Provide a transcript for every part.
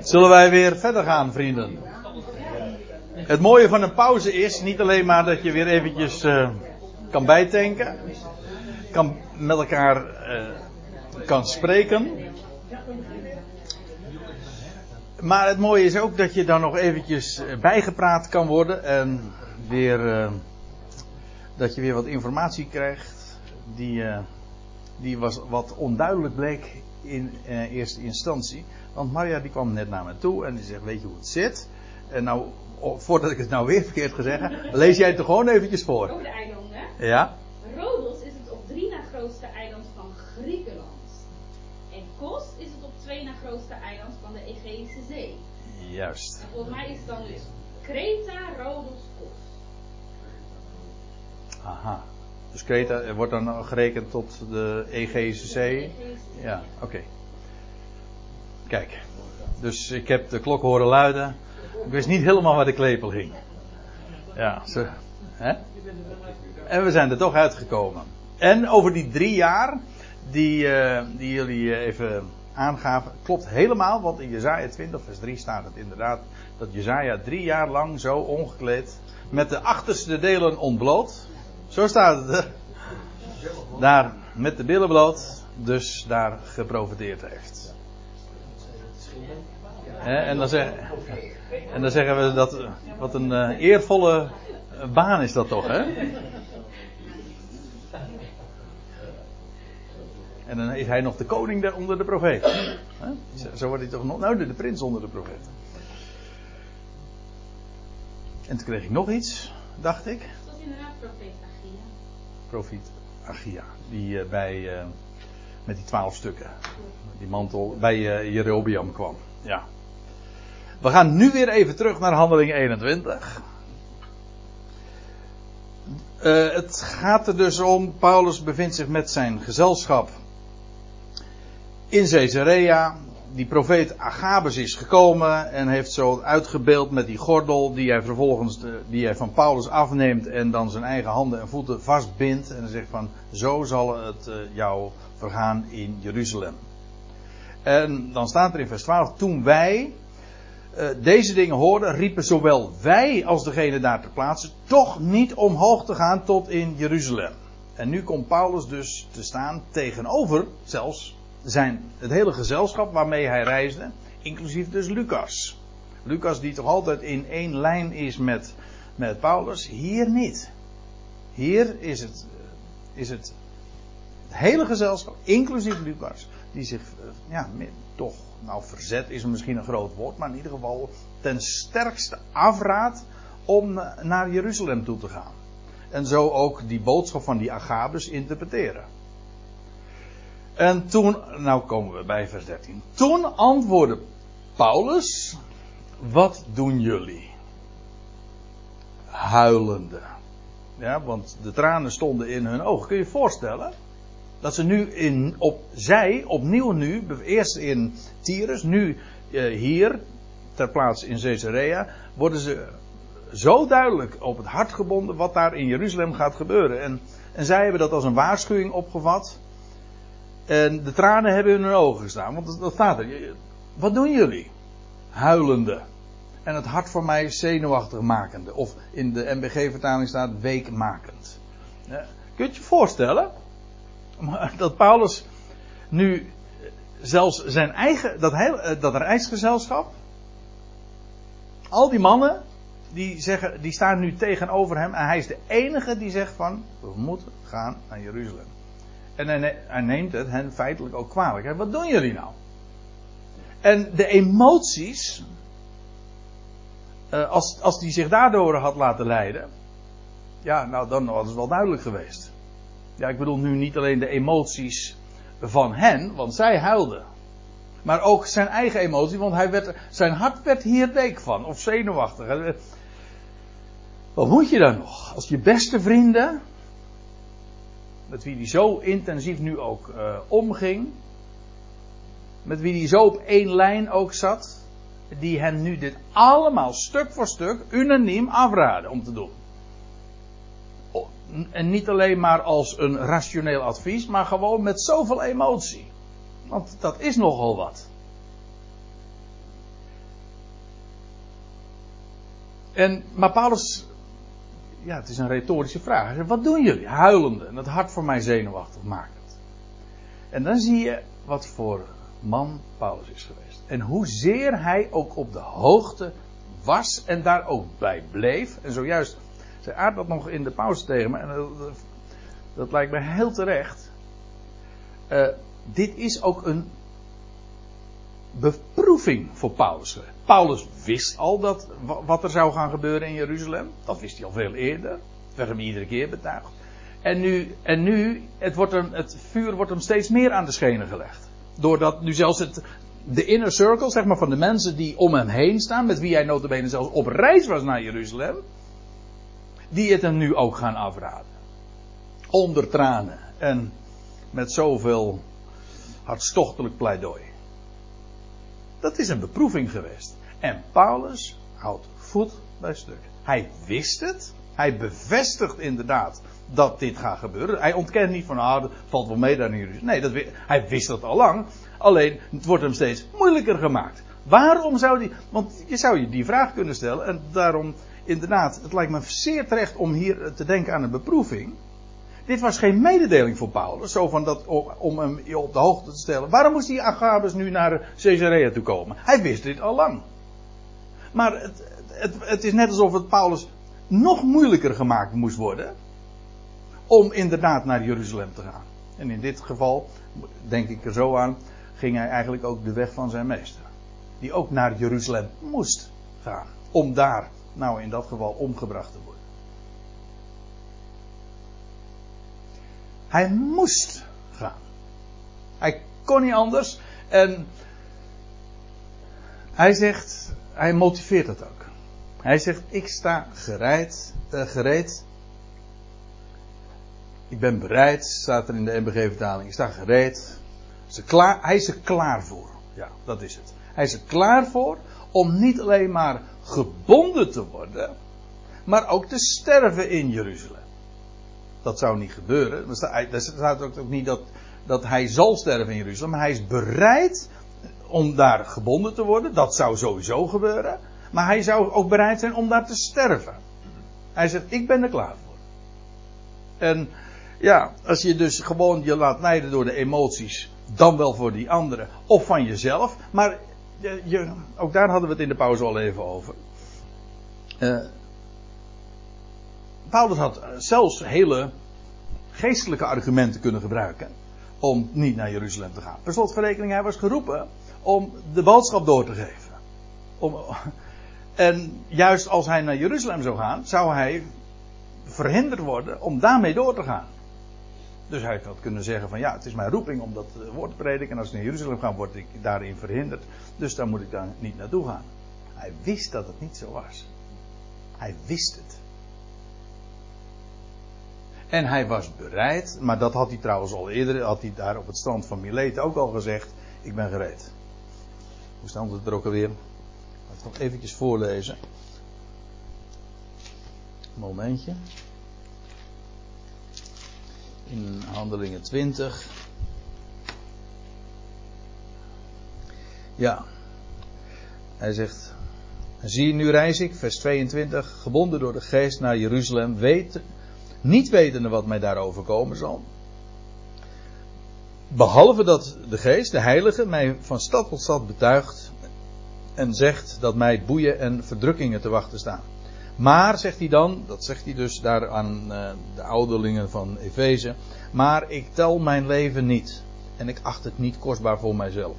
Zullen wij weer verder gaan, vrienden? Het mooie van een pauze is niet alleen maar dat je weer eventjes uh, kan bijtanken, kan met elkaar uh, kan spreken. Maar het mooie is ook dat je dan nog eventjes bijgepraat kan worden en weer dat je weer wat informatie krijgt die, die was wat onduidelijk bleek in eerste instantie. Want Maria die kwam net naar me toe en die zegt, weet je hoe het zit? En nou, voordat ik het nou weer verkeerd ga zeggen, lees jij het er gewoon eventjes voor. Over de eilanden. Ja. Rodos is het op drie na grootste eiland van Griekenland. En Kos is het op twee na grootste eiland van de Egeïsche Zee. Juist. En volgens mij is het dan dus Kreta, Rodos, Kos. Aha. Dus Kreta wordt dan gerekend tot de Egeïsche Zee? Ja, oké. Dus ik heb de klok horen luiden. Ik wist niet helemaal waar de klepel hing. Ja, ze, hè? En we zijn er toch uitgekomen. En over die drie jaar, die, uh, die jullie even aangaven, klopt helemaal, want in Jezaja 20 vers 3 staat het inderdaad, dat Jezaja drie jaar lang zo ongekleed, met de achterste delen ontbloot, zo staat het daar met de billen bloot, dus daar geprofiteerd heeft. En dan, zeg, en dan zeggen we dat. Wat een uh, eervolle baan is dat toch, hè? En dan is hij nog de koning onder de profeet. Zo wordt hij toch nog. Nou, de, prins onder de profeet. En toen kreeg ik nog iets, dacht ik. Dat was inderdaad profeet Agia. Profeet Agia. Die uh, bij. Met die twaalf stukken. Die mantel bij uh, Jerobiam kwam. Ja. We gaan nu weer even terug naar handeling 21. Uh, het gaat er dus om, Paulus bevindt zich met zijn gezelschap in Caesarea. Die profeet Agabus is gekomen en heeft zo uitgebeeld met die gordel die hij vervolgens de, die hij van Paulus afneemt en dan zijn eigen handen en voeten vastbindt. En dan zegt van, zo zal het uh, jou vergaan in Jeruzalem. En dan staat er in vers 12, toen wij uh, deze dingen hoorden, riepen zowel wij als degene daar ter plaatse toch niet omhoog te gaan tot in Jeruzalem. En nu komt Paulus dus te staan tegenover zelfs zijn, het hele gezelschap waarmee hij reisde, inclusief dus Lucas. Lucas die toch altijd in één lijn is met, met Paulus, hier niet. Hier is het, is het, hele gezelschap, inclusief Lucas, die zich ja, toch, nou verzet is misschien een groot woord, maar in ieder geval ten sterkste afraadt om naar Jeruzalem toe te gaan. En zo ook die boodschap van die Agabus interpreteren. En toen, nou komen we bij vers 13. Toen antwoordde Paulus, wat doen jullie? Huilende. Ja, want de tranen stonden in hun ogen. Kun je je voorstellen? Dat ze nu in, op, zij opnieuw nu, eerst in Tyrus, nu uh, hier, ter plaatse in Caesarea, worden ze zo duidelijk op het hart gebonden wat daar in Jeruzalem gaat gebeuren. En, en zij hebben dat als een waarschuwing opgevat. En de tranen hebben in hun ogen gestaan. Want dat staat er. Wat doen jullie? Huilende. En het hart voor mij zenuwachtig makende. Of in de MBG-vertaling staat weekmakend. Ja, kun je je voorstellen? Dat Paulus nu zelfs zijn eigen, dat, heel, dat reisgezelschap. Al die mannen, die, zeggen, die staan nu tegenover hem. En hij is de enige die zegt van, we moeten gaan naar Jeruzalem. En hij, neemt het hen feitelijk ook kwalijk. Wat doen jullie nou? En de emoties, als, als die zich daardoor had laten leiden, ja, nou dan was het wel duidelijk geweest. Ja, ik bedoel nu niet alleen de emoties van hen, want zij huilden. Maar ook zijn eigen emotie, want hij werd, zijn hart werd hier week van, of zenuwachtig. Wat moet je dan nog? Als je beste vrienden, met wie hij zo intensief nu ook uh, omging, met wie hij zo op één lijn ook zat, die hen nu dit allemaal stuk voor stuk unaniem afraden om te doen en niet alleen maar als een rationeel advies, maar gewoon met zoveel emotie. Want dat is nogal wat. En, maar Paulus, ja, het is een retorische vraag. Wat doen jullie? Huilende. En dat hart voor mij zenuwachtig maakt. En dan zie je wat voor man Paulus is geweest. En hoezeer hij ook op de hoogte was en daar ook bij bleef. En zojuist zei Aard dat nog in de pauze tegen me. En dat, dat lijkt me heel terecht. Uh, dit is ook een beproeving voor Paulus. Paulus wist al dat, wat er zou gaan gebeuren in Jeruzalem. Dat wist hij al veel eerder. Het werd hem iedere keer betuigd. En nu, en nu het, wordt hem, het vuur wordt hem steeds meer aan de schenen gelegd. Doordat nu zelfs het, de inner circle, zeg maar, van de mensen die om hem heen staan, met wie hij notabene zelfs op reis was naar Jeruzalem, die het hem nu ook gaan afraden. Onder tranen en met zoveel hartstochtelijk pleidooi. Dat is een beproeving geweest. En Paulus houdt voet bij stuk. Hij wist het. Hij bevestigt inderdaad dat dit gaat gebeuren. Hij ontkent niet van, ah, valt wel mee daar in. Nee, dat, hij wist dat al lang. Alleen, het wordt hem steeds moeilijker gemaakt. Waarom zou die, want je zou je die vraag kunnen stellen. En daarom, inderdaad, het lijkt me zeer terecht om hier te denken aan een beproeving. Dit was geen mededeling voor Paulus, zo van dat, om hem op de hoogte te stellen. Waarom moest die Agabus nu naar Caesarea toe komen? Hij wist dit al lang. Maar het, het, het is net alsof het Paulus nog moeilijker gemaakt moest worden om inderdaad naar Jeruzalem te gaan. En in dit geval, denk ik er zo aan, ging hij eigenlijk ook de weg van zijn meester. Die ook naar Jeruzalem moest gaan. Om daar, nou in dat geval, omgebracht te worden. Hij moest gaan. Hij kon niet anders. En hij zegt, hij motiveert het ook. Hij zegt, ik sta gereed, uh, gereed. Ik ben bereid, staat er in de MBG-vertaling. Ik sta gereed. Hij is er klaar voor. Ja, dat is het. Hij is er klaar voor om niet alleen maar gebonden te worden, maar ook te sterven in Jeruzalem. Dat zou niet gebeuren. Er staat ook niet dat, dat hij zal sterven in Jeruzalem. Hij is bereid om daar gebonden te worden. Dat zou sowieso gebeuren. Maar hij zou ook bereid zijn om daar te sterven. Hij zegt, ik ben er klaar voor. En ja, als je dus gewoon je laat leiden door de emoties, dan wel voor die anderen, of van jezelf. Maar ook daar hadden we het in de pauze al even over. Uh, Paulus had zelfs hele geestelijke argumenten kunnen gebruiken om niet naar Jeruzalem te gaan. Per slotverrekening, hij was geroepen om de boodschap door te geven. Om, en juist als hij naar Jeruzalem zou gaan, zou hij verhinderd worden om daarmee door te gaan. Dus hij had kunnen zeggen van ja, het is mijn roeping om dat eh, woord te prediken. En als ik naar Jeruzalem ga, word ik daarin verhinderd. Dus dan moet ik daar niet naartoe gaan. Hij wist dat het niet zo was. Hij wist het. En hij was bereid, maar dat had hij trouwens al eerder, had hij daar op het strand van Milet ook al gezegd, ik ben gereed. Hoe stond het er ook alweer? Laat ik nog eventjes voorlezen. Momentje. In Handelingen 20. Ja. Hij zegt. Zie, nu reis ik, vers 22, gebonden door de geest naar Jeruzalem, niet wetende wat mij daarover komen zal. Behalve dat de geest, de heilige, mij van stad tot stad betuigt en zegt dat mij boeien en verdrukkingen te wachten staan. Maar, zegt hij dan, dat zegt hij dus daar aan uh, de ouderlingen van Efeze, maar ik tel mijn leven niet en ik acht het niet kostbaar voor mijzelf.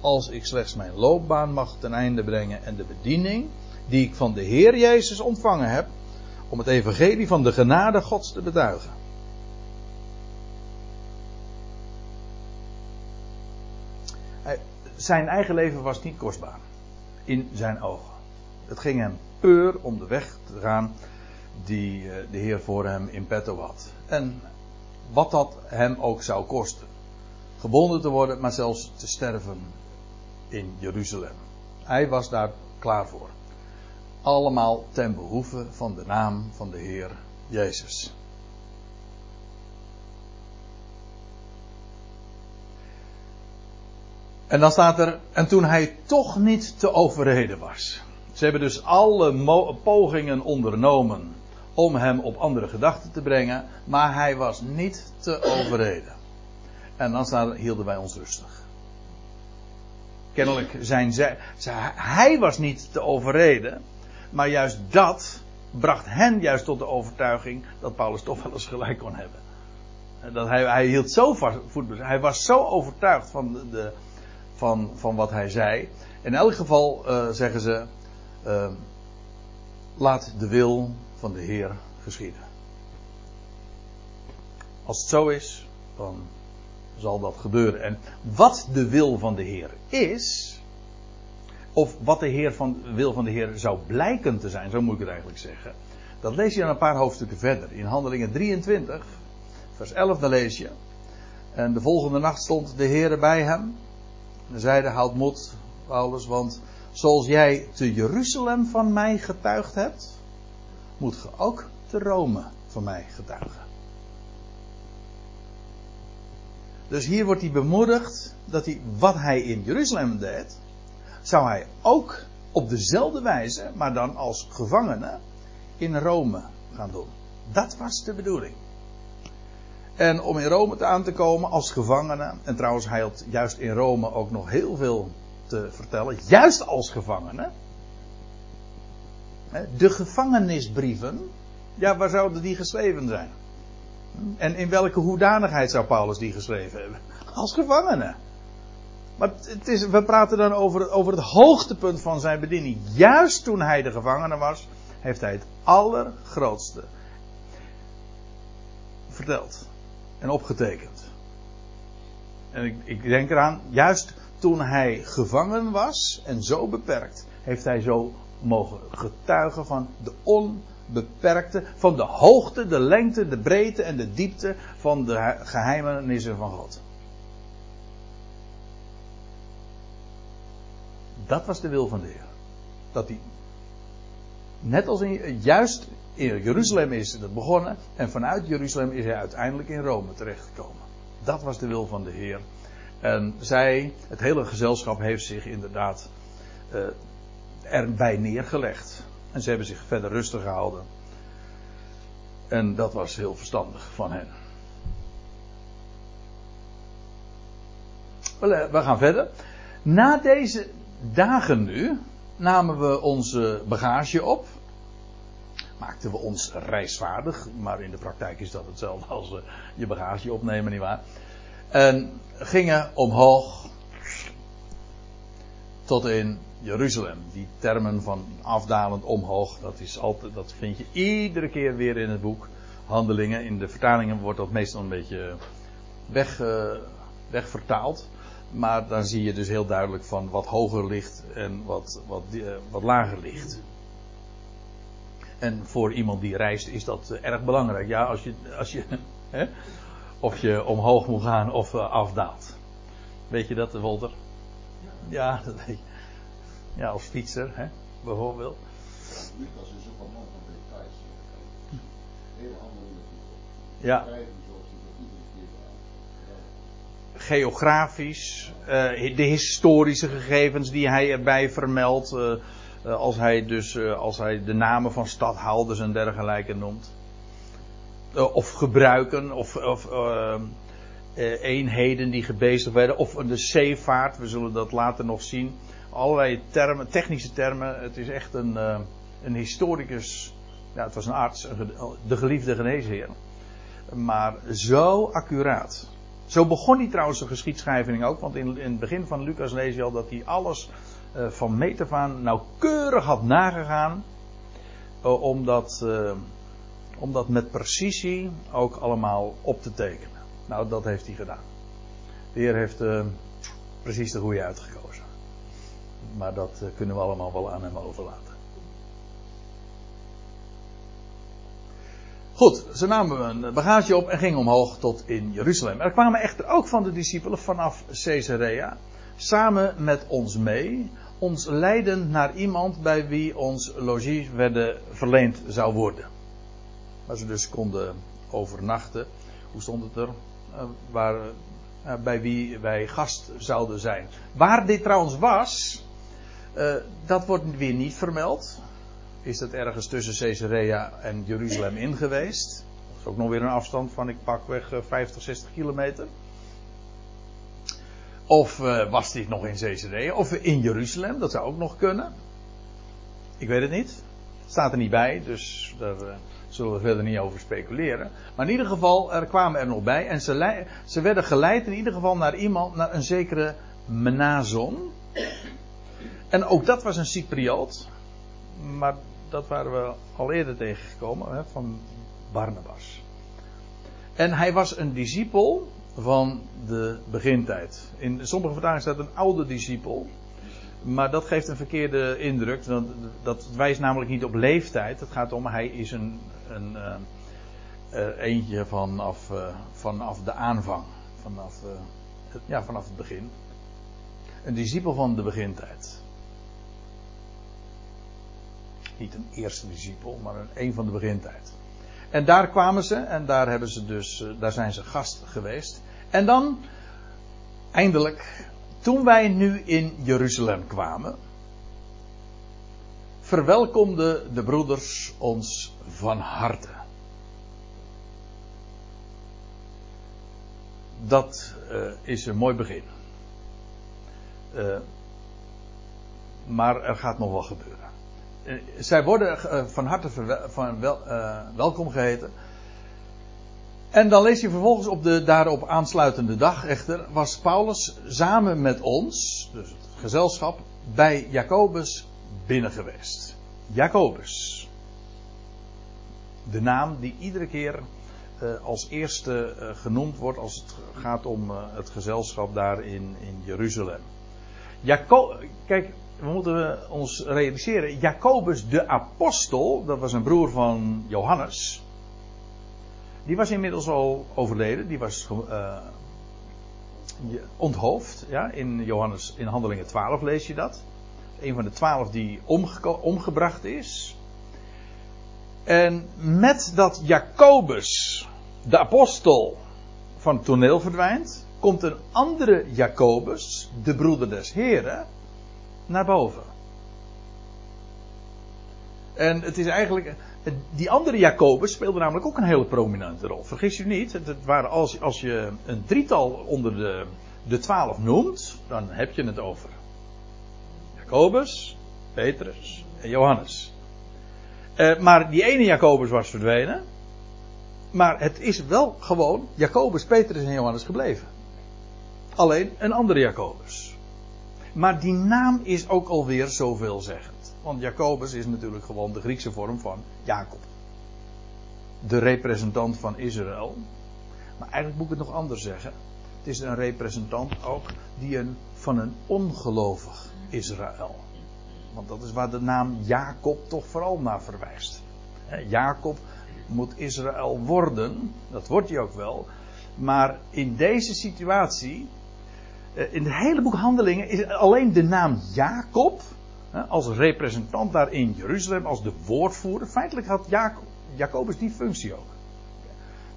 Als ik slechts mijn loopbaan mag ten einde brengen en de bediening die ik van de Heer Jezus ontvangen heb, om het evangelie van de genade Gods te betuigen. Zijn eigen leven was niet kostbaar in zijn ogen. Het ging hem peur om de weg te gaan die eh, de Heer voor hem in petto had. En wat dat hem ook zou kosten. Gebonden te worden, maar zelfs te sterven in Jeruzalem. Hij was daar klaar voor. Allemaal ten behoeve van de naam van de Heer Jezus. En dan staat er, en toen hij toch niet te overreden was. Ze hebben dus alle pogingen ondernomen om hem op andere gedachten te brengen, maar hij was niet te overreden. En dan hielden wij ons rustig. Kennelijk zijn zij, hij was niet te overreden, maar juist dat bracht hen juist tot de overtuiging dat Paulus toch wel eens gelijk kon hebben. Dat hij, hij hield zo vast, hij was zo overtuigd van, de, van, van wat hij zei. In elk geval uh, zeggen ze, uh, laat de wil van de Heer geschieden. Als het zo is, dan zal dat gebeuren. En wat de wil van de Heer is, of wat de Heer van, wil van de Heer zou blijken te zijn, zo moet ik het eigenlijk zeggen. Dat lees je dan een paar hoofdstukken verder. In Handelingen 23, vers 11, dan lees je. En de volgende nacht stond de Heer bij hem. En zeide, houd moed, Paulus, want zoals jij te Jeruzalem van mij getuigd hebt, moet ge ook te Rome van mij getuigen. Dus hier wordt hij bemoedigd dat hij wat hij in Jeruzalem deed, zou hij ook op dezelfde wijze, maar dan als gevangene, in Rome gaan doen. Dat was de bedoeling. En om in Rome aan te komen als gevangene, en trouwens hij had juist in Rome ook nog heel veel te vertellen, juist als gevangene. De gevangenisbrieven, ja, waar zouden die geschreven zijn? En in welke hoedanigheid zou Paulus die geschreven hebben? Als gevangene. Maar het is, we praten dan over, over het hoogtepunt van zijn bediening. Juist toen hij de gevangene was, heeft hij het allergrootste verteld en opgetekend. En ik, ik denk eraan, juist toen hij gevangen was en zo beperkt, heeft hij zo mogen getuigen van de onbeperkte, van de hoogte, de lengte, de breedte en de diepte van de geheimenissen van God. Dat was de wil van de Heer. Dat hij, net als in, juist in Jeruzalem is het begonnen, en vanuit Jeruzalem is hij uiteindelijk in Rome terechtgekomen. Dat was de wil van de Heer. En zij, het hele gezelschap, heeft zich inderdaad uh, erbij neergelegd. En ze hebben zich verder rustig gehouden. En dat was heel verstandig van hen. We gaan verder. Na deze dagen nu namen we onze bagage op. Maakten we ons reisvaardig. Maar in de praktijk is dat hetzelfde als uh, je bagage opnemen, nietwaar? En gingen omhoog tot in Jeruzalem. Die termen van afdalend omhoog, dat, is altijd, dat vind je iedere keer weer in het boek Handelingen. In de vertalingen wordt dat meestal een beetje weg, uh, wegvertaald. Maar dan zie je dus heel duidelijk van wat hoger ligt en wat, wat, uh, wat lager ligt. En voor iemand die reist is dat uh, erg belangrijk. Ja, als je, als je hè, of je omhoog moet gaan of afdaalt. Weet je dat, Walter? Ja, dat weet je. Ja, als fietser, hè, bijvoorbeeld. Lucas is ook een man van details. Heel andere Ja. Geografisch, uh, de historische gegevens die hij erbij vermeldt. Uh, uh, als hij dus als hij de namen van stadhouders en dergelijke noemt. Of gebruiken, of, of eenheden die gebezigd werden, of de zeevaart, we zullen dat later nog zien allerlei termen, technische termen. Het is echt een, uh, een historicus. Ja, het was een arts, de geliefde geneesheer. Maar zo accuraat. Zo begon hij trouwens de geschiedschrijving ook. Want in, in het begin van Lucas lees je al dat hij alles van meet af nauwkeurig had nagegaan. Uh, om, dat, met precisie ook allemaal op te tekenen. Nou, dat heeft hij gedaan. De Heer heeft precies de goede uitgekomen. Maar dat eh, kunnen we allemaal wel aan hem overlaten. Goed, ze namen een bagage op en gingen omhoog tot in Jeruzalem. Er kwamen echter ook van de discipelen vanaf Caesarea samen met ons mee, ons leidend naar iemand bij wie ons logies werden verleend zou worden. Waar ze dus konden overnachten. Hoe stond het er? Uh, waar, uh, bij wie wij gast zouden zijn. Waar dit trouwens was, Uh, dat wordt weer niet vermeld. Is dat ergens tussen Caesarea en Jeruzalem in geweest? Dat is ook nog weer een afstand van, ik pak weg, 50, 60 kilometer. Of was dit nog in Caesarea? Of in Jeruzalem? Dat zou ook nog kunnen. Ik weet het niet. Staat er niet bij, dus daar zullen we verder niet over speculeren. Maar in ieder geval, er kwamen er nog bij. En ze, ze werden geleid in ieder geval naar iemand, naar een zekere Menazon. En ook dat was een Cypriot. Maar dat waren we al eerder tegengekomen, hè, van Barnabas. En hij was een discipel van de begintijd. In sommige vertalingen staat een oude discipel. Maar dat geeft een verkeerde indruk. Want dat wijst namelijk niet op leeftijd. Het gaat om, hij is een, een uh, uh, eentje vanaf, uh, vanaf de aanvang. Vanaf, het, ja, vanaf het begin. Een discipel van de begintijd. Niet een eerste discipel, maar een, een van de begintijd. En daar kwamen ze en daar, hebben ze dus, daar zijn ze gast geweest. En dan, eindelijk, toen wij nu in Jeruzalem kwamen, verwelkomden de broeders ons van harte. Dat uh, is een mooi begin. Uh, maar er gaat nog wel gebeuren. Uh, zij worden van harte van wel, welkom geheten. En dan lees je vervolgens op de daarop aansluitende dag echter, was Paulus samen met ons, dus het gezelschap, bij Jacobus binnen geweest. Jacobus. De naam die iedere keer uh, als eerste uh, genoemd wordt als het gaat om uh, het gezelschap daar in, in Jeruzalem. Jaco Kijk, we moeten ons realiseren, Jacobus de apostel, dat was een broer van Johannes. Die was inmiddels al overleden. Die was uh, onthoofd. Ja, in Johannes in Handelingen 12 lees je dat. Een van de twaalf die omge omgebracht is. En met dat Jacobus, de apostel, van het toneel verdwijnt, komt een andere Jacobus, de broeder des Heren, naar boven. En het is eigenlijk die andere Jacobus speelde namelijk ook een hele prominente rol. Vergis je niet, het waren als, als je een drietal onder de, de twaalf noemt, dan heb je het over Jacobus, Petrus en Johannes. Uh, maar die ene Jacobus was verdwenen. Maar het is wel gewoon Jacobus, Petrus en Johannes gebleven. Alleen een andere Jacobus. Maar die naam is ook alweer zoveelzeggend. Want Jacobus is natuurlijk gewoon de Griekse vorm van Jacob. De representant van Israël. Maar eigenlijk moet ik het nog anders zeggen. Het is een representant ook die een, van een ongelovig Israël. Want dat is waar de naam Jacob toch vooral naar verwijst. Jacob moet Israël worden, dat wordt hij ook wel. Maar in deze situatie, eh, in het hele boek Handelingen, is alleen de naam Jacob als representant daar in Jeruzalem, als de woordvoerder. Feitelijk had Jacob, Jacobus die functie ook.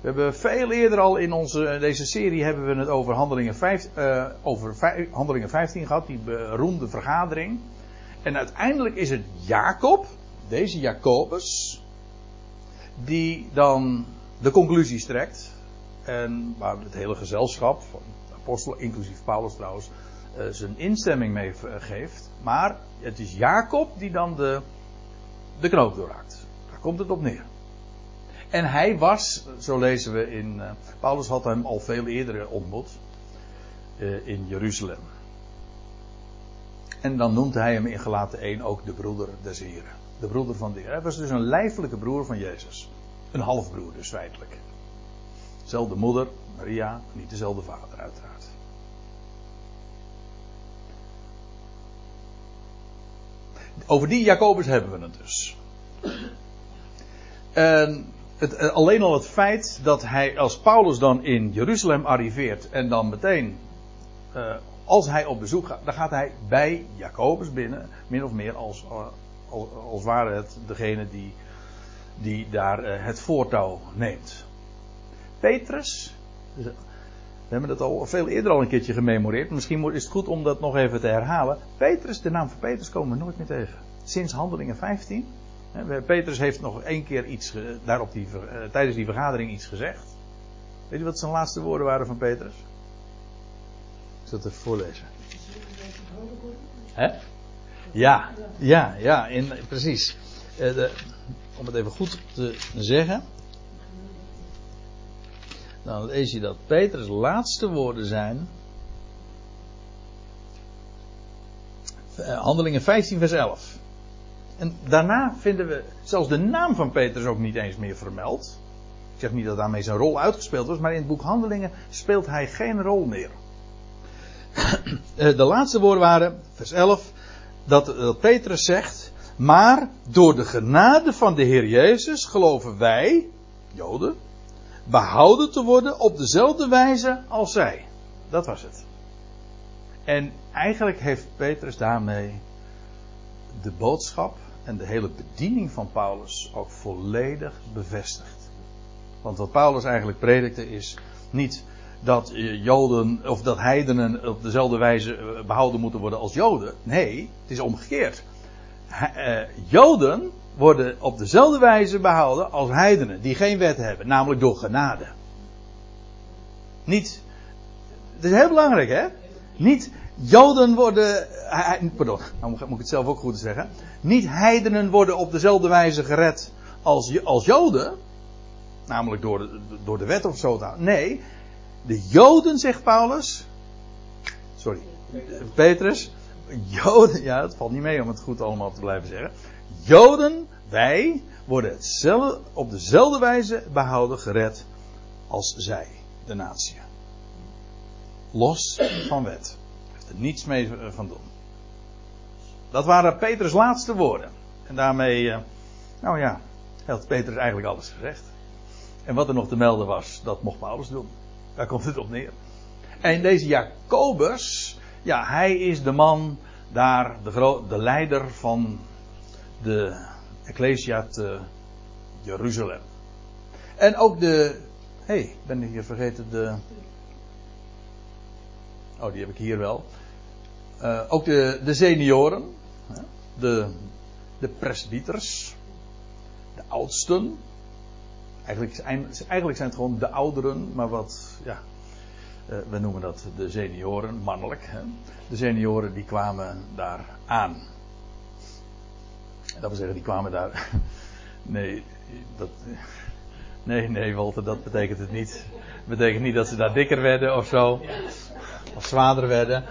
We hebben veel eerder al in onze, deze serie hebben we het over handelingen, 5, uh, over handelingen 15 gehad, die beroemde vergadering. En uiteindelijk is het Jacob, deze Jacobus, die dan de conclusies trekt. En waar het hele gezelschap, van de apostelen, inclusief Paulus trouwens, uh, zijn instemming mee geeft. Maar het is Jacob die dan de, de knoop doorraakt. Daar komt het op neer. En hij was, zo lezen we in. Uh, Paulus had hem al veel eerder ontmoet. Uh, in Jeruzalem. En dan noemt hij hem in gelaten 1 ook de broeder des Heren. De broeder van de Heer. Hij was dus een lijfelijke broer van Jezus. Een halfbroer dus feitelijk. Dezelfde moeder, Maria, niet dezelfde vader uiteraard. Over die Jacobus hebben we het dus. En het, eh, alleen al het feit dat hij, als Paulus dan in Jeruzalem arriveert en dan meteen, uh, als hij op bezoek gaat, dan gaat hij bij Jacobus binnen, min of meer als, uh, als, ware het degene die, die daar het voortouw neemt. Petrus, hebben dat al veel eerder al een keertje gememoreerd. Misschien is het goed om dat nog even te herhalen. Petrus, de naam van Petrus komen we nooit meer tegen. Sinds handelingen 15. Petrus heeft nog één keer iets, daar op die, tijdens die vergadering iets gezegd. Weet je wat zijn laatste woorden waren van Petrus? Ik zal het even voorlezen. Hè? Ja, ja, ja, in, precies. Eh, de, om het even goed te zeggen. Dan lees je dat Petrus' laatste woorden zijn. Eh, handelingen 15, vers 11. En daarna vinden we zelfs de naam van Petrus ook niet eens meer vermeld. Ik zeg niet dat daarmee zijn rol uitgespeeld was, maar in het boek Handelingen speelt hij geen rol meer. Eh, de laatste woorden waren, vers 11, dat, dat Petrus zegt, maar door de genade van de Heer Jezus geloven wij, Joden, behouden te worden op dezelfde wijze als zij. Dat was het. En eigenlijk heeft Petrus daarmee de boodschap en de hele bediening van Paulus ook volledig bevestigd. Want wat Paulus eigenlijk predikte is niet dat Joden of dat heidenen op dezelfde wijze eh, behouden moeten worden als Joden. Nee, het is omgekeerd. Eh, Joden worden op dezelfde wijze behouden als heidenen die geen wet hebben, namelijk door genade. Niet, het is heel belangrijk hè, niet Joden worden, pardon, nou moet ik het zelf ook goed zeggen. Niet heidenen worden op dezelfde wijze gered als, als Joden, namelijk door de, door de wet of zo. Nee, de Joden, zegt Paulus. Sorry, Petrus. Joden, ja, het valt niet mee om het goed allemaal te blijven zeggen. Joden, wij, worden op dezelfde wijze behouden, gered als zij, de natie. Los van wet. Heeft er niets mee van doen. Dat waren Petrus' laatste woorden. En daarmee, eh, nou ja, had Petrus eigenlijk alles gezegd. En wat er nog te melden was, dat mocht Paulus doen. Daar komt het op neer. En deze Jacobus, ja, hij is de man daar, de, de leider van de Ecclesia te Jeruzalem. En ook de, hé, hey, ben ik hier vergeten de, oh die heb ik hier wel. Uh, ook de, de senioren, de, de presbyters, de oudsten, Eigenlijk, eigenlijk zijn het gewoon de ouderen, maar wat, ja, uh, we noemen dat de senioren, mannelijk. Hè. De senioren die kwamen daar aan. Dat wil zeggen, die kwamen daar. Nee, dat. Nee, nee, Walter, dat betekent het niet. Dat betekent niet dat ze daar dikker werden of zo. Of zwaarder werden.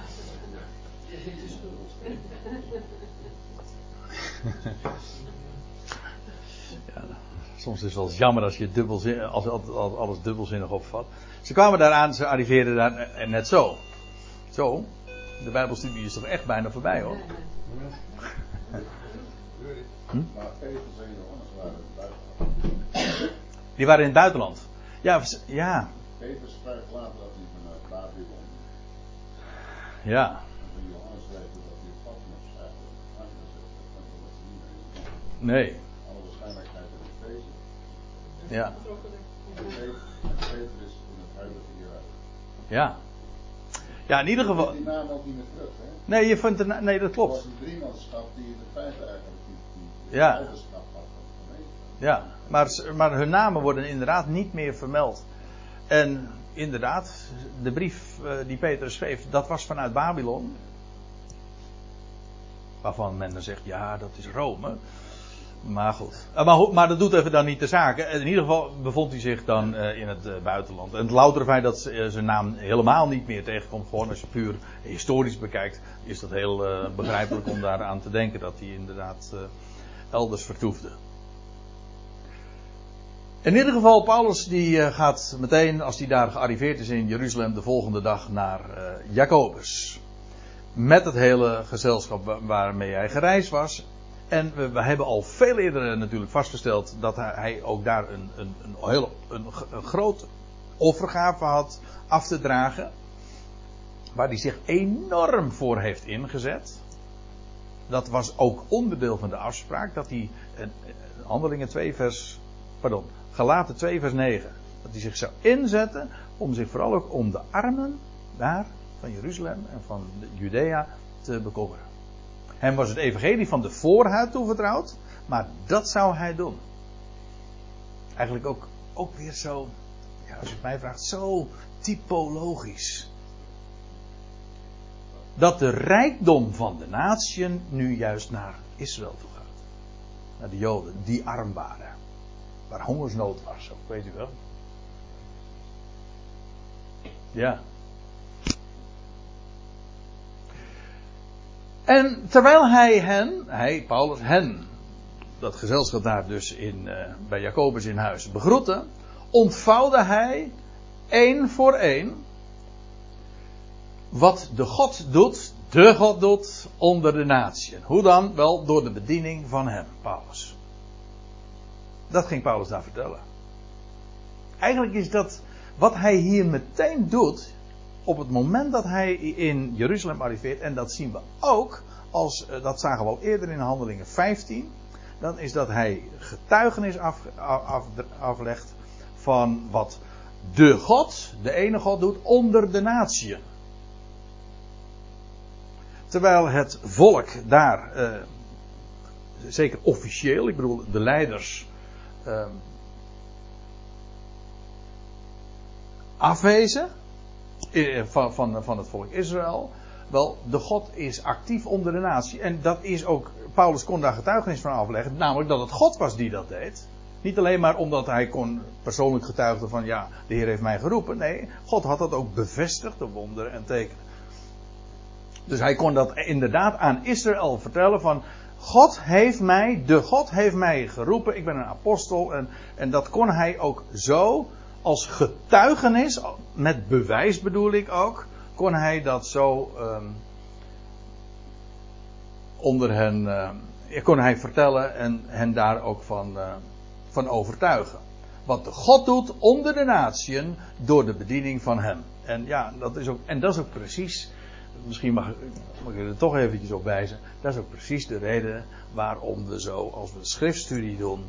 Soms is het wel jammer als, je als alles dubbelzinnig opvat. Ze kwamen daaraan, ze arriveerden daar en net zo. Zo, de Bijbelstudie is toch echt bijna voorbij hoor. Hm? Die waren in het buitenland. Ja, ja. Peter schrijft later dat hij vanuit Babylon. Ja. Nee. Ja. Ja. Ja, in ieder geval. Die naam ook niet meer terug, hè? Nee, je vindt er, nee, dat klopt. Het was een driemanschap die in de feite eigenlijk ja. Ja, maar, maar hun namen worden inderdaad niet meer vermeld. En inderdaad, de brief uh, die Peter schreef, dat was vanuit Babylon. Waarvan men dan zegt, ja, dat is Rome. Maar goed. Eh, maar, maar, dat doet even dan niet de zaken. In ieder geval bevond hij zich dan in het buitenland. En het loutere feit dat zijn naam helemaal niet meer tegenkomt, gewoon als je puur historisch bekijkt, is dat heel begrijpelijk om daaraan te denken dat hij inderdaad elders vertoefde. In ieder geval, Paulus die gaat meteen, als hij daar gearriveerd is in Jeruzalem, de volgende dag naar Jacobus. Met het hele gezelschap waarmee hij gereisd was. En we, hebben al veel eerder natuurlijk vastgesteld dat hij, hij ook daar een, een, een, heel, een, een groot offergave had af te dragen. Waar hij zich enorm voor heeft ingezet. Dat was ook onderdeel van de afspraak dat hij, Handelingen 2 vers, pardon, Galaten 2 vers 9. Dat hij zich zou inzetten om zich vooral ook om de armen daar van Jeruzalem en van Judea te bekommeren. Hem was het evangelie van de voorhuid toevertrouwd, maar dat zou hij doen. Eigenlijk ook, ook weer zo, ja, als je het mij vraagt, zo typologisch. Dat de rijkdom van de natieën nu juist naar Israël toe gaat. Naar de Joden, die arm waren. Waar hongersnood was, ook weet u wel. Ja. En terwijl hij hen, hij, Paulus, hen, dat gezelschap daar dus in, uh, bij Jacobus in huis begroette, ontvouwde hij één voor één wat de God doet, de God doet onder de natieën. Hoe dan? Wel door de bediening van hem, Paulus. Dat ging Paulus daar vertellen. Eigenlijk is dat wat hij hier meteen doet, op het moment dat hij in Jeruzalem arriveert, en dat zien we ook, als, eh, dat zagen we al eerder in Handelingen 15, dan is dat hij getuigenis af, aflegt van wat de God, de ene God, doet onder de natieën. Terwijl het volk daar, eh, zeker officieel, ik bedoel de leiders, eh, afwezen eh, van, van, van het volk Israël. Wel, de God is actief onder de natie. En dat is ook, Paulus kon daar getuigenis van afleggen. Namelijk dat het God was die dat deed. Niet alleen maar omdat hij kon persoonlijk getuigen van ja, de Heer heeft mij geroepen. Nee, God had dat ook bevestigd, de wonderen en tekenen. Dus hij kon dat inderdaad aan Israël vertellen van God heeft mij, de God heeft mij geroepen, ik ben een apostel. En, en dat kon hij ook zo als getuigenis, met bewijs bedoel ik ook, kon hij dat zo um, onder hen, uh, kon hij vertellen en hen daar ook van, uh, van overtuigen. Wat de God doet onder de natieën door de bediening van hem. En ja, dat is ook, en dat is ook precies, misschien mag, mag ik er toch eventjes op wijzen, dat is ook precies de reden waarom we zo, als we schriftstudie doen,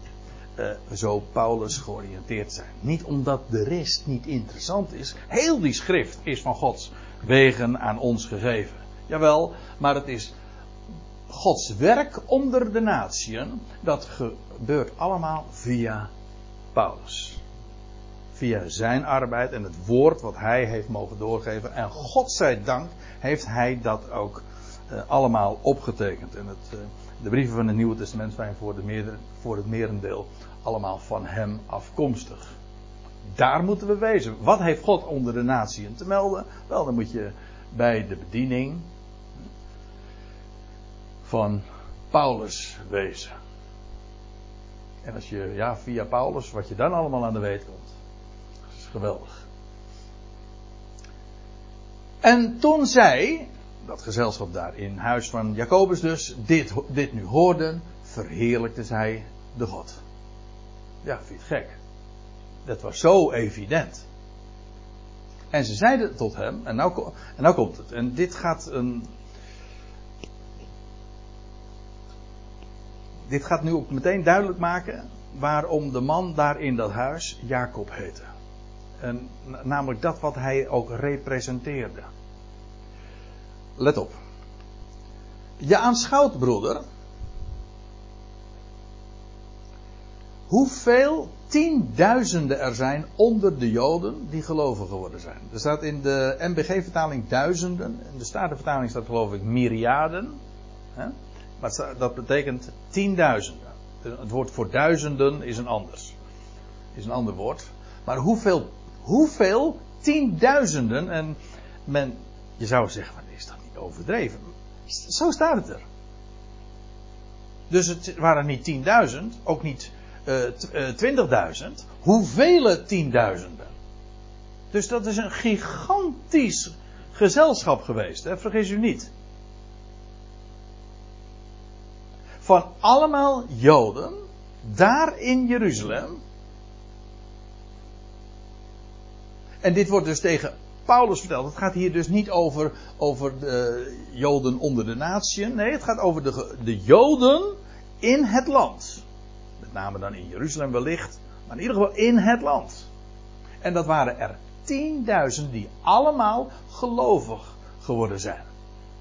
uh, zo Paulus georiënteerd zijn. Niet omdat de rest niet interessant is. Heel die schrift is van Gods wegen aan ons gegeven. Jawel, maar het is Gods werk onder de natieën. Dat gebeurt allemaal via Paulus. Via zijn arbeid en het woord wat hij heeft mogen doorgeven. En God zij dank heeft hij dat ook uh, allemaal opgetekend. En het, uh, de brieven van het Nieuwe Testament zijn voor, de meerder, voor het merendeel allemaal van hem afkomstig. Daar moeten we wezen. Wat heeft God onder de natieën te melden? Wel, dan moet je bij de bediening van Paulus wezen. En als je, ja, via Paulus, wat je dan allemaal aan de weet komt. Geweldig. En toen zij, dat gezelschap daar in huis van Jacobus dus, dit, dit nu hoorden, verheerlijkte zij de God. Ja, vind je het gek? Dat was zo evident. En ze zeiden tot hem, en nou, en nou komt het, en dit gaat een. Dit gaat nu ook meteen duidelijk maken waarom de man daar in dat huis Jacob heette. En namelijk dat wat hij ook representeerde. Let op. Je aanschouwt, broeder, hoeveel tienduizenden er zijn onder de Joden die gelovig geworden zijn. Er staat in de MBG-vertaling duizenden, in de Statenvertaling staat geloof ik myriaden. Hè? Maar dat betekent tienduizenden. Het woord voor duizenden is een anders. Is een ander woord. Maar hoeveel, hoeveel tienduizenden, en men, je zou zeggen, is dat niet overdreven? Zo staat het er. Dus het waren niet 10.000, ook niet uh, uh, 20.000, hoeveel tienduizenden. Dus dat is een gigantisch gezelschap geweest, hè? vergis u niet. Van allemaal Joden, daar in Jeruzalem. En dit wordt dus tegen Paulus verteld. Het gaat hier dus niet over, over de Joden onder de natieën. Nee, het gaat over de, de Joden in het land. Met name dan in Jeruzalem wellicht. Maar in ieder geval in het land. En dat waren er 10.000 die allemaal gelovig geworden zijn.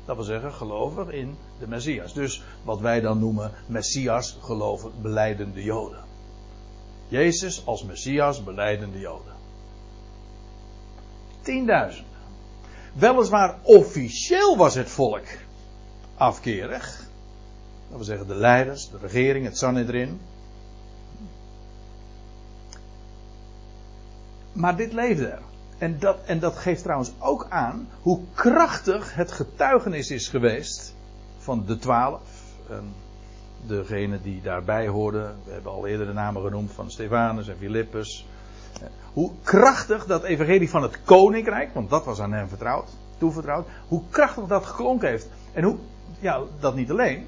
Dat wil zeggen, gelovig in de Messias. Dus wat wij dan noemen Messias, gelovig, beleidende Joden. Jezus als Messias, beleidende Joden. 10.000. Weliswaar officieel was het volk afkerig. Dat wil zeggen de leiders, de regering, het Sanhedrin. Maar dit leefde er. En dat, en dat geeft trouwens ook aan hoe krachtig het getuigenis is geweest van de twaalf. En degene die daarbij hoorden. We hebben al eerder de namen genoemd van Stefanus en Filippus. Hoe krachtig dat evangelie van het koninkrijk, want dat was aan hem vertrouwd, toevertrouwd. Hoe krachtig dat geklonken heeft. En hoe, ja, dat niet alleen.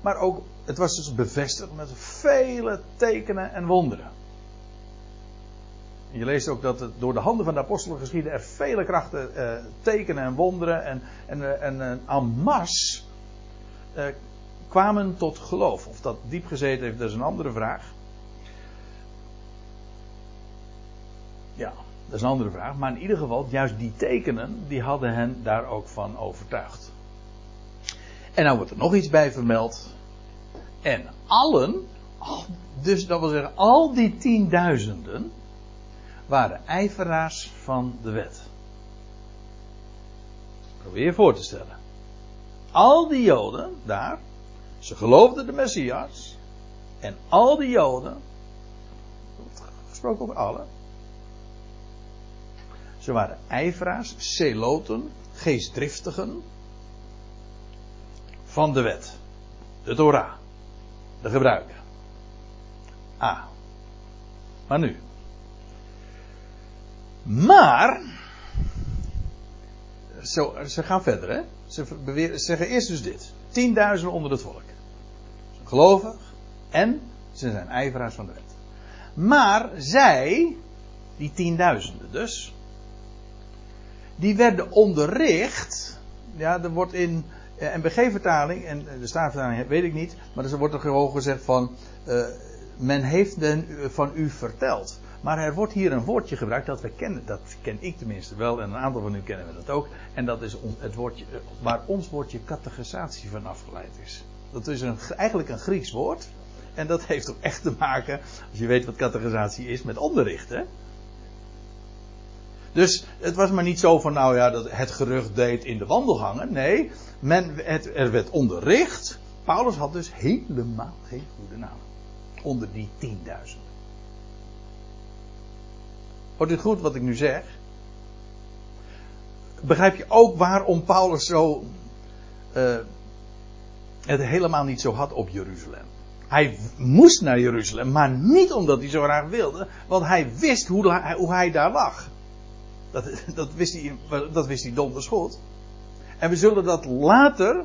Maar ook, het was dus bevestigd met vele tekenen en wonderen. Je leest ook dat door de handen van de apostelen geschieden er vele krachten, eh, tekenen en wonderen en, en, eh, en een amas eh, kwamen tot geloof. Of dat diep gezeten heeft, dat is een andere vraag. Ja, dat is een andere vraag. Maar in ieder geval, juist die tekenen, die hadden hen daar ook van overtuigd. En nou wordt er nog iets bij vermeld. En allen, dus dat wil zeggen, al die tienduizenden, waren ijveraars van de wet. Probeer je voor te stellen. Al die Joden daar, ze geloofden de Messias. En al die Joden, gesproken over allen, ze waren ijveraars, celoten, geestdriftigen van de wet. De Torah. De gebruiken. Ah. Maar nu. Maar. Ze gaan verder, hè? Ze zeggen eerst dus dit: tienduizenden onder het volk. Gelovig en ze zijn ijveraars van de wet. Maar zij, die tienduizenden dus, die werden onderricht. Ja, er wordt in uh, NBG-vertaling, en de Staatvertaling weet ik niet, maar er wordt er gewoon gezegd van, uh, men heeft den van u verteld. Maar er wordt hier een woordje gebruikt dat we kennen, dat ken ik tenminste wel en een aantal van u kennen we dat ook. En dat is het woordje, waar ons woordje catechisatie van afgeleid is. Dat is een, eigenlijk een Grieks woord. En dat heeft ook echt te maken, als je weet wat catechisatie is, met onderricht. Hè? Dus het was maar niet zo van, nou ja, dat het gerucht deed in de wandelgangen. Nee, men, het, er werd onderricht. Paulus had dus helemaal geen goede naam. Onder die tienduizenden. Hoort u goed wat ik nu zeg? Begrijp je ook waarom Paulus zo. Uh, het helemaal niet zo had op Jeruzalem? Hij moest naar Jeruzalem, maar niet omdat hij zo graag wilde, want hij wist hoe, hoe hij daar lag. Dat, dat, wist hij, dat wist hij donders goed. En we zullen dat later,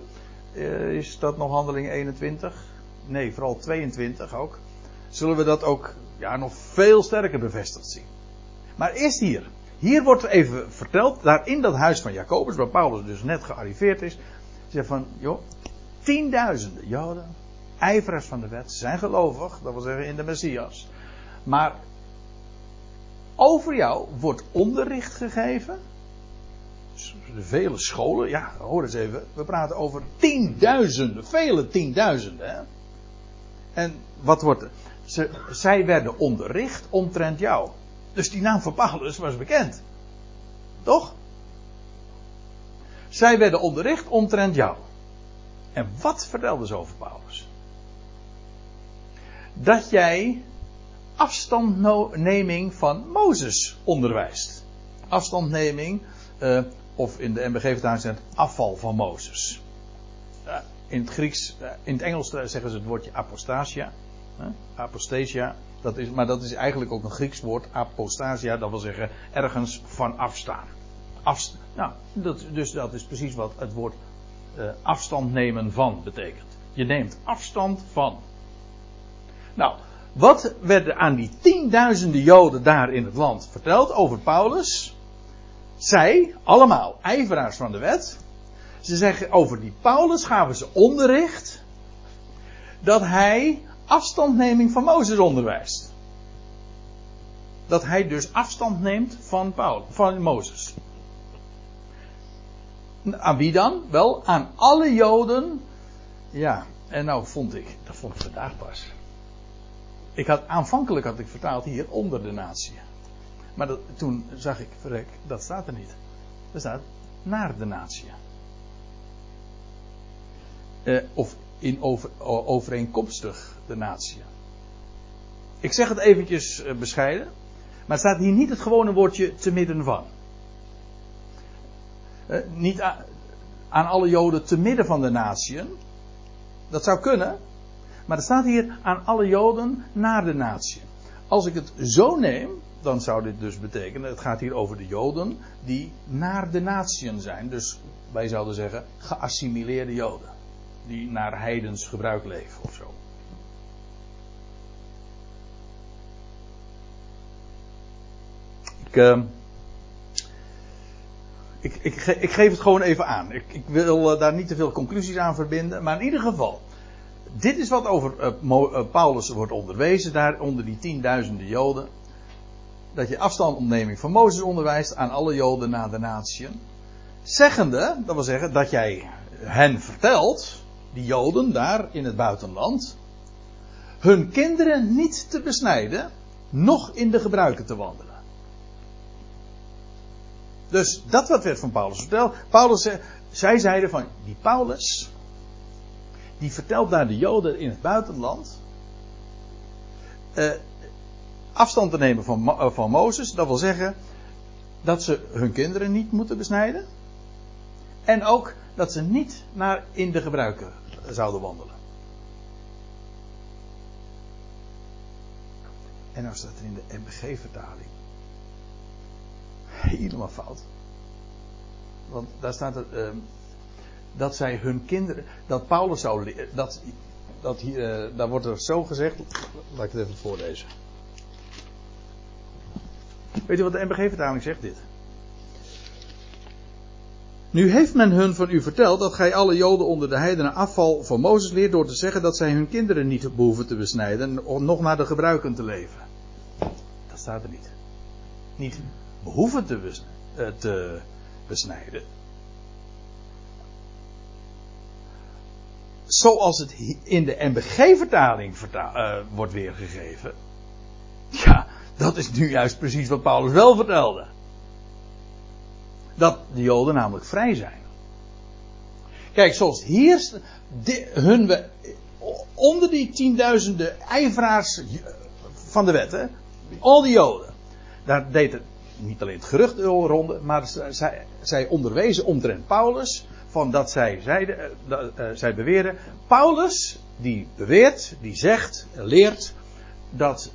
uh, is dat nog handeling 21? Nee, vooral 22 ook. Zullen we dat ook ja, nog veel sterker bevestigd zien. Maar eerst hier. Hier wordt even verteld, daar in dat huis van Jacobus, waar Paulus dus net gearriveerd is. Zegt van, joh, tienduizenden Joden, ijveraars van de wet, zijn gelovig, dat wil zeggen in de Messias. Maar over jou wordt onderricht gegeven. De vele scholen, ja, hoor eens even. We praten over tienduizenden, vele tienduizenden. Hè? En wat wordt er? Ze, zij werden onderricht omtrent jou. Dus die naam van Paulus was bekend. Toch? Zij werden onderricht omtrent jou. En wat vertelden ze over Paulus? Dat jij afstandneming van Mozes onderwijst. Afstandneming, uh, of in de MBG-vertaling staat afval van Mozes. Uh, in het Grieks, uh, in het Engels zeggen ze het woordje apostasia. apostasia, dat is, maar dat is eigenlijk ook een Grieks woord, apostasia, dat wil zeggen ergens van afstaan. Afst nou, dat, dus dat is precies wat het woord afstand nemen van betekent. Je neemt afstand van. Nou, wat werd er aan die tienduizenden Joden daar in het land verteld over Paulus? Zij, allemaal ijveraars van de wet, ze zeggen over die Paulus gaven ze onderricht dat hij afstandneming van Mozes onderwijst. dat hij dus afstand neemt van, Paul, van Mozes. Aan wie dan? Wel, aan alle Joden. Ja, en nou vond ik, dat vond ik vandaag pas. Ik had, aanvankelijk had ik vertaald hier onder de natie. Maar toen zag ik, verrek, dat staat er niet. Er staat naar de natie. Uh, of in over, overeenkomstig de natie. Ik zeg het eventjes uh, bescheiden. Maar staat hier niet het gewone woordje te midden van. Uh, niet aan alle Joden te midden van de natieën. Dat zou kunnen. Maar er staat hier aan alle Joden naar de natie. Als ik het zo neem, dan zou dit dus betekenen, het gaat hier over de Joden die naar de natieën zijn. Dus wij zouden zeggen geassimileerde Joden. Die naar heidens gebruik leven of zo. Ik, uh, ik, ik, geef het gewoon even aan. Ik, ik wil uh, daar niet te veel conclusies aan verbinden. Maar in ieder geval, dit is wat over uh, Paulus wordt onderwezen, daar onder die tienduizenden Joden. Dat je afstandopneming van Mozes onderwijst aan alle Joden na de natieën. Zeggende, dat wil zeggen dat jij hen vertelt, die Joden daar in het buitenland, hun kinderen niet te besnijden, noch in de gebruiken te wandelen. Dus dat wat werd van Paulus verteld. Paulus, zij zeiden van, die Paulus, die vertelt naar de Joden in het buitenland. Uh, afstand te nemen van, uh, van Mozes. Dat wil zeggen dat ze hun kinderen niet moeten besnijden. En ook dat ze niet naar in de gebruiken zouden wandelen. En dan staat er in de MBG-vertaling. Helemaal fout. Want daar staat het. Uh, dat zij hun kinderen. Dat Paulus zou. Dat, dat hier, uh, daar wordt er zo gezegd. Laat ik het even voorlezen. Weet u wat de MBG-vertaling zegt dit? Nu heeft men hun van u verteld dat gij alle Joden onder de heidenen afval van Mozes leert door te zeggen dat zij hun kinderen niet behoeven te besnijden, nog naar de gebruiken te leven. Dat staat er niet. Niet behoeven te, te besnijden. Zoals het in de MBG-vertaling uh, wordt weergegeven. Ja, dat is nu juist precies wat Paulus wel vertelde. Dat de Joden namelijk vrij zijn. Kijk, zoals hier hun, onder die tienduizenden ijveraars van de wet, hè, al die Joden, daar deed het niet alleen het gerucht ronde, maar zij, zij onderwezen omtrent Paulus van dat zij zeiden, uh, uh, zij beweren, Paulus die beweert, die zegt, leert dat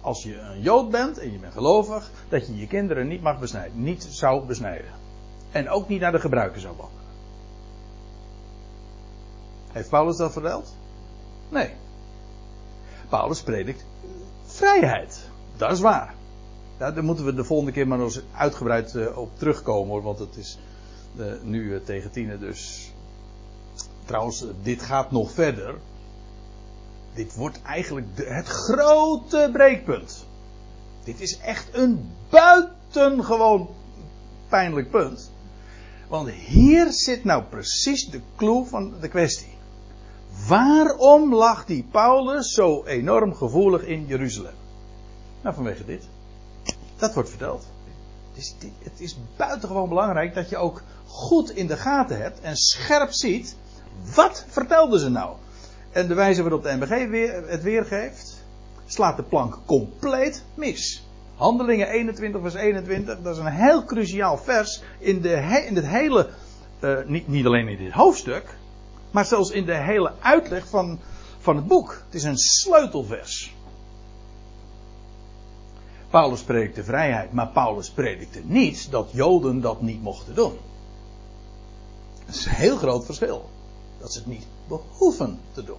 als je een Jood bent en je bent gelovig, dat je je kinderen niet mag besnijden, niet zou besnijden. En ook niet naar de gebruiken zou wandelen. Heeft Paulus dat verteld? Nee. Paulus predikt vrijheid. Dat is waar. Daar moeten we de volgende keer maar eens uitgebreid uh, op terugkomen hoor, want het is uh, nu uh, tegen tienen dus. Trouwens, dit gaat nog verder. Dit wordt eigenlijk het grote breekpunt. Dit is echt een buitengewoon pijnlijk punt. Want hier zit nou precies de clue van de kwestie. Waarom lag die Paulus zo enorm gevoelig in Jeruzalem? Nou, vanwege dit. Dat wordt verteld. Is, het is buitengewoon belangrijk dat je ook goed in de gaten hebt en scherp ziet. Wat vertelden ze nou? En de wijze waarop de MBG weer, het weergeeft, slaat de plank compleet mis. Handelingen 21 vers 21, dat is een heel cruciaal vers in, de, in het hele, uh, niet, niet alleen in dit hoofdstuk, maar zelfs in de hele uitleg van, van het boek. Het is een sleutelvers. Paulus predikte vrijheid, maar Paulus predikte niet dat Joden dat niet mochten doen. Dat is een heel groot verschil. Dat ze het niet behoeven te doen.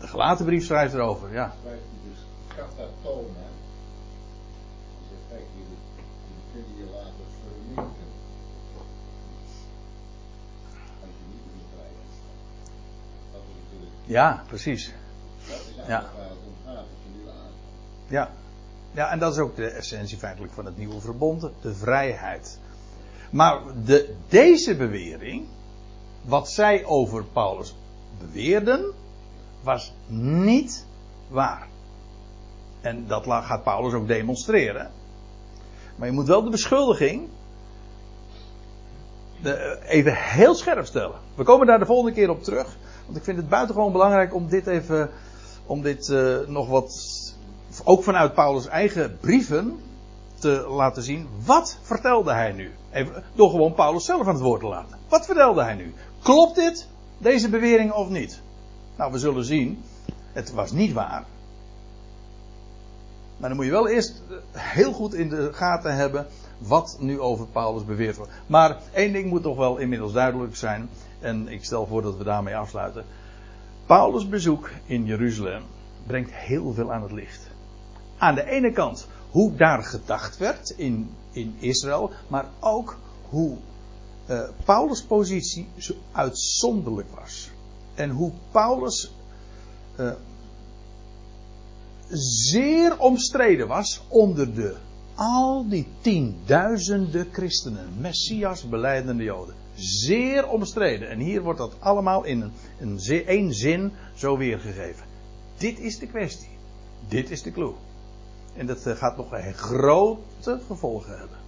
De gelaten brief schrijft erover, ja. Schrijft hij dus zegt, kijk, jullie, kunnen je laten verminken. Als je niet. Ja, precies. Ja. Ja. ja, en dat is ook de essentie feitelijk van het nieuwe verbond, de vrijheid. Maar de, deze bewering, wat zij over Paulus beweerden, was niet waar. En dat gaat Paulus ook demonstreren. Maar je moet wel de beschuldiging de, even heel scherp stellen. We komen daar de volgende keer op terug. Want ik vind het buitengewoon belangrijk om dit even, om dit uh, nog wat, ook vanuit Paulus' eigen brieven, te laten zien. Wat vertelde hij nu? Even, door gewoon Paulus zelf aan het woord te laten. Wat vertelde hij nu? Klopt dit, deze bewering of niet? Nou, we zullen zien. Het was niet waar. Maar dan moet je wel eerst heel goed in de gaten hebben wat nu over Paulus beweerd wordt. Maar één ding moet toch wel inmiddels duidelijk zijn. En ik stel voor dat we daarmee afsluiten. Paulus' bezoek in Jeruzalem brengt heel veel aan het licht. Aan de ene kant hoe daar gedacht werd in, in Israël, maar ook hoe uh, Paulus' positie zo uitzonderlijk was. En hoe Paulus uh, zeer omstreden was onder de al die tienduizenden christenen, Messias beleidende Joden. Zeer omstreden. En hier wordt dat allemaal in een, een, één zin zo weergegeven. Dit is de kwestie. Dit is de clue. En dat eh, gaat nog een grote gevolgen hebben.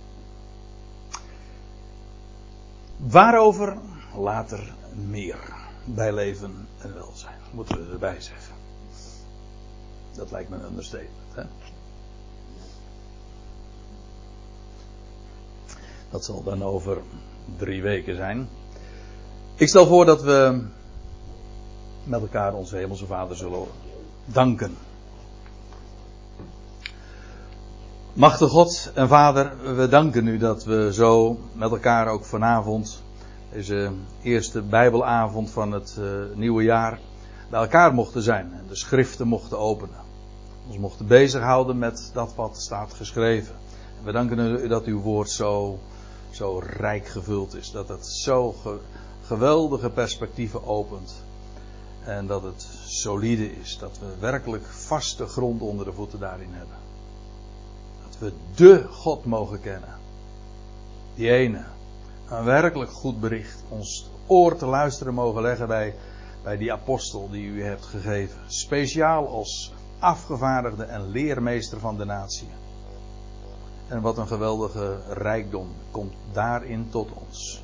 Waarover later meer bij leven en welzijn. Moeten we erbij zeggen. Dat lijkt me een understatement. Hè? Dat zal dan over drie weken zijn. Ik stel voor dat we met elkaar onze Hemelse Vader zullen danken. Machtige God en Vader, we danken u dat we zo met elkaar ook vanavond, deze eerste Bijbelavond van het uh, nieuwe jaar, bij elkaar mochten zijn en de schriften mochten openen. Ons mochten bezighouden met dat wat staat geschreven. En we danken u dat uw woord zo zo rijk gevuld is. Dat het zo ge, geweldige perspectieven opent. En dat het solide is. Dat we werkelijk vaste grond onder de voeten daarin hebben. We de God mogen kennen. Die ene. Een werkelijk goed bericht. Ons oor te luisteren mogen leggen bij, bij die apostel die u hebt gegeven. Speciaal als afgevaardigde en leermeester van de natie. En wat een geweldige rijkdom komt daarin tot ons.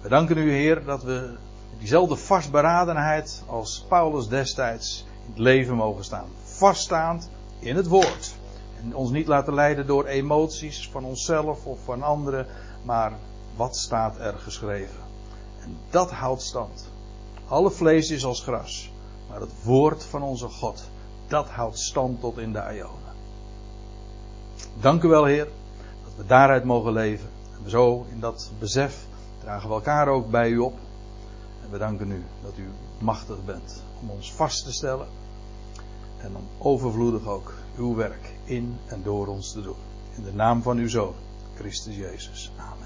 We danken u, Heer, dat we diezelfde vastberadenheid als Paulus destijds in het leven mogen staan. Vaststaand in het woord. Ons niet laten leiden door emoties van onszelf of van anderen, maar wat staat er geschreven. En dat houdt stand. Alle vlees is als gras, maar het woord van onze God, dat houdt stand tot in de aion. Dank u wel, Heer, dat we daaruit mogen leven. En zo, in dat besef, dragen we elkaar ook bij u op. En we danken u dat u machtig bent om ons vast te stellen. En om overvloedig ook uw werk in en door ons te doen. In de naam van uw Zoon, Christus Jezus. Amen.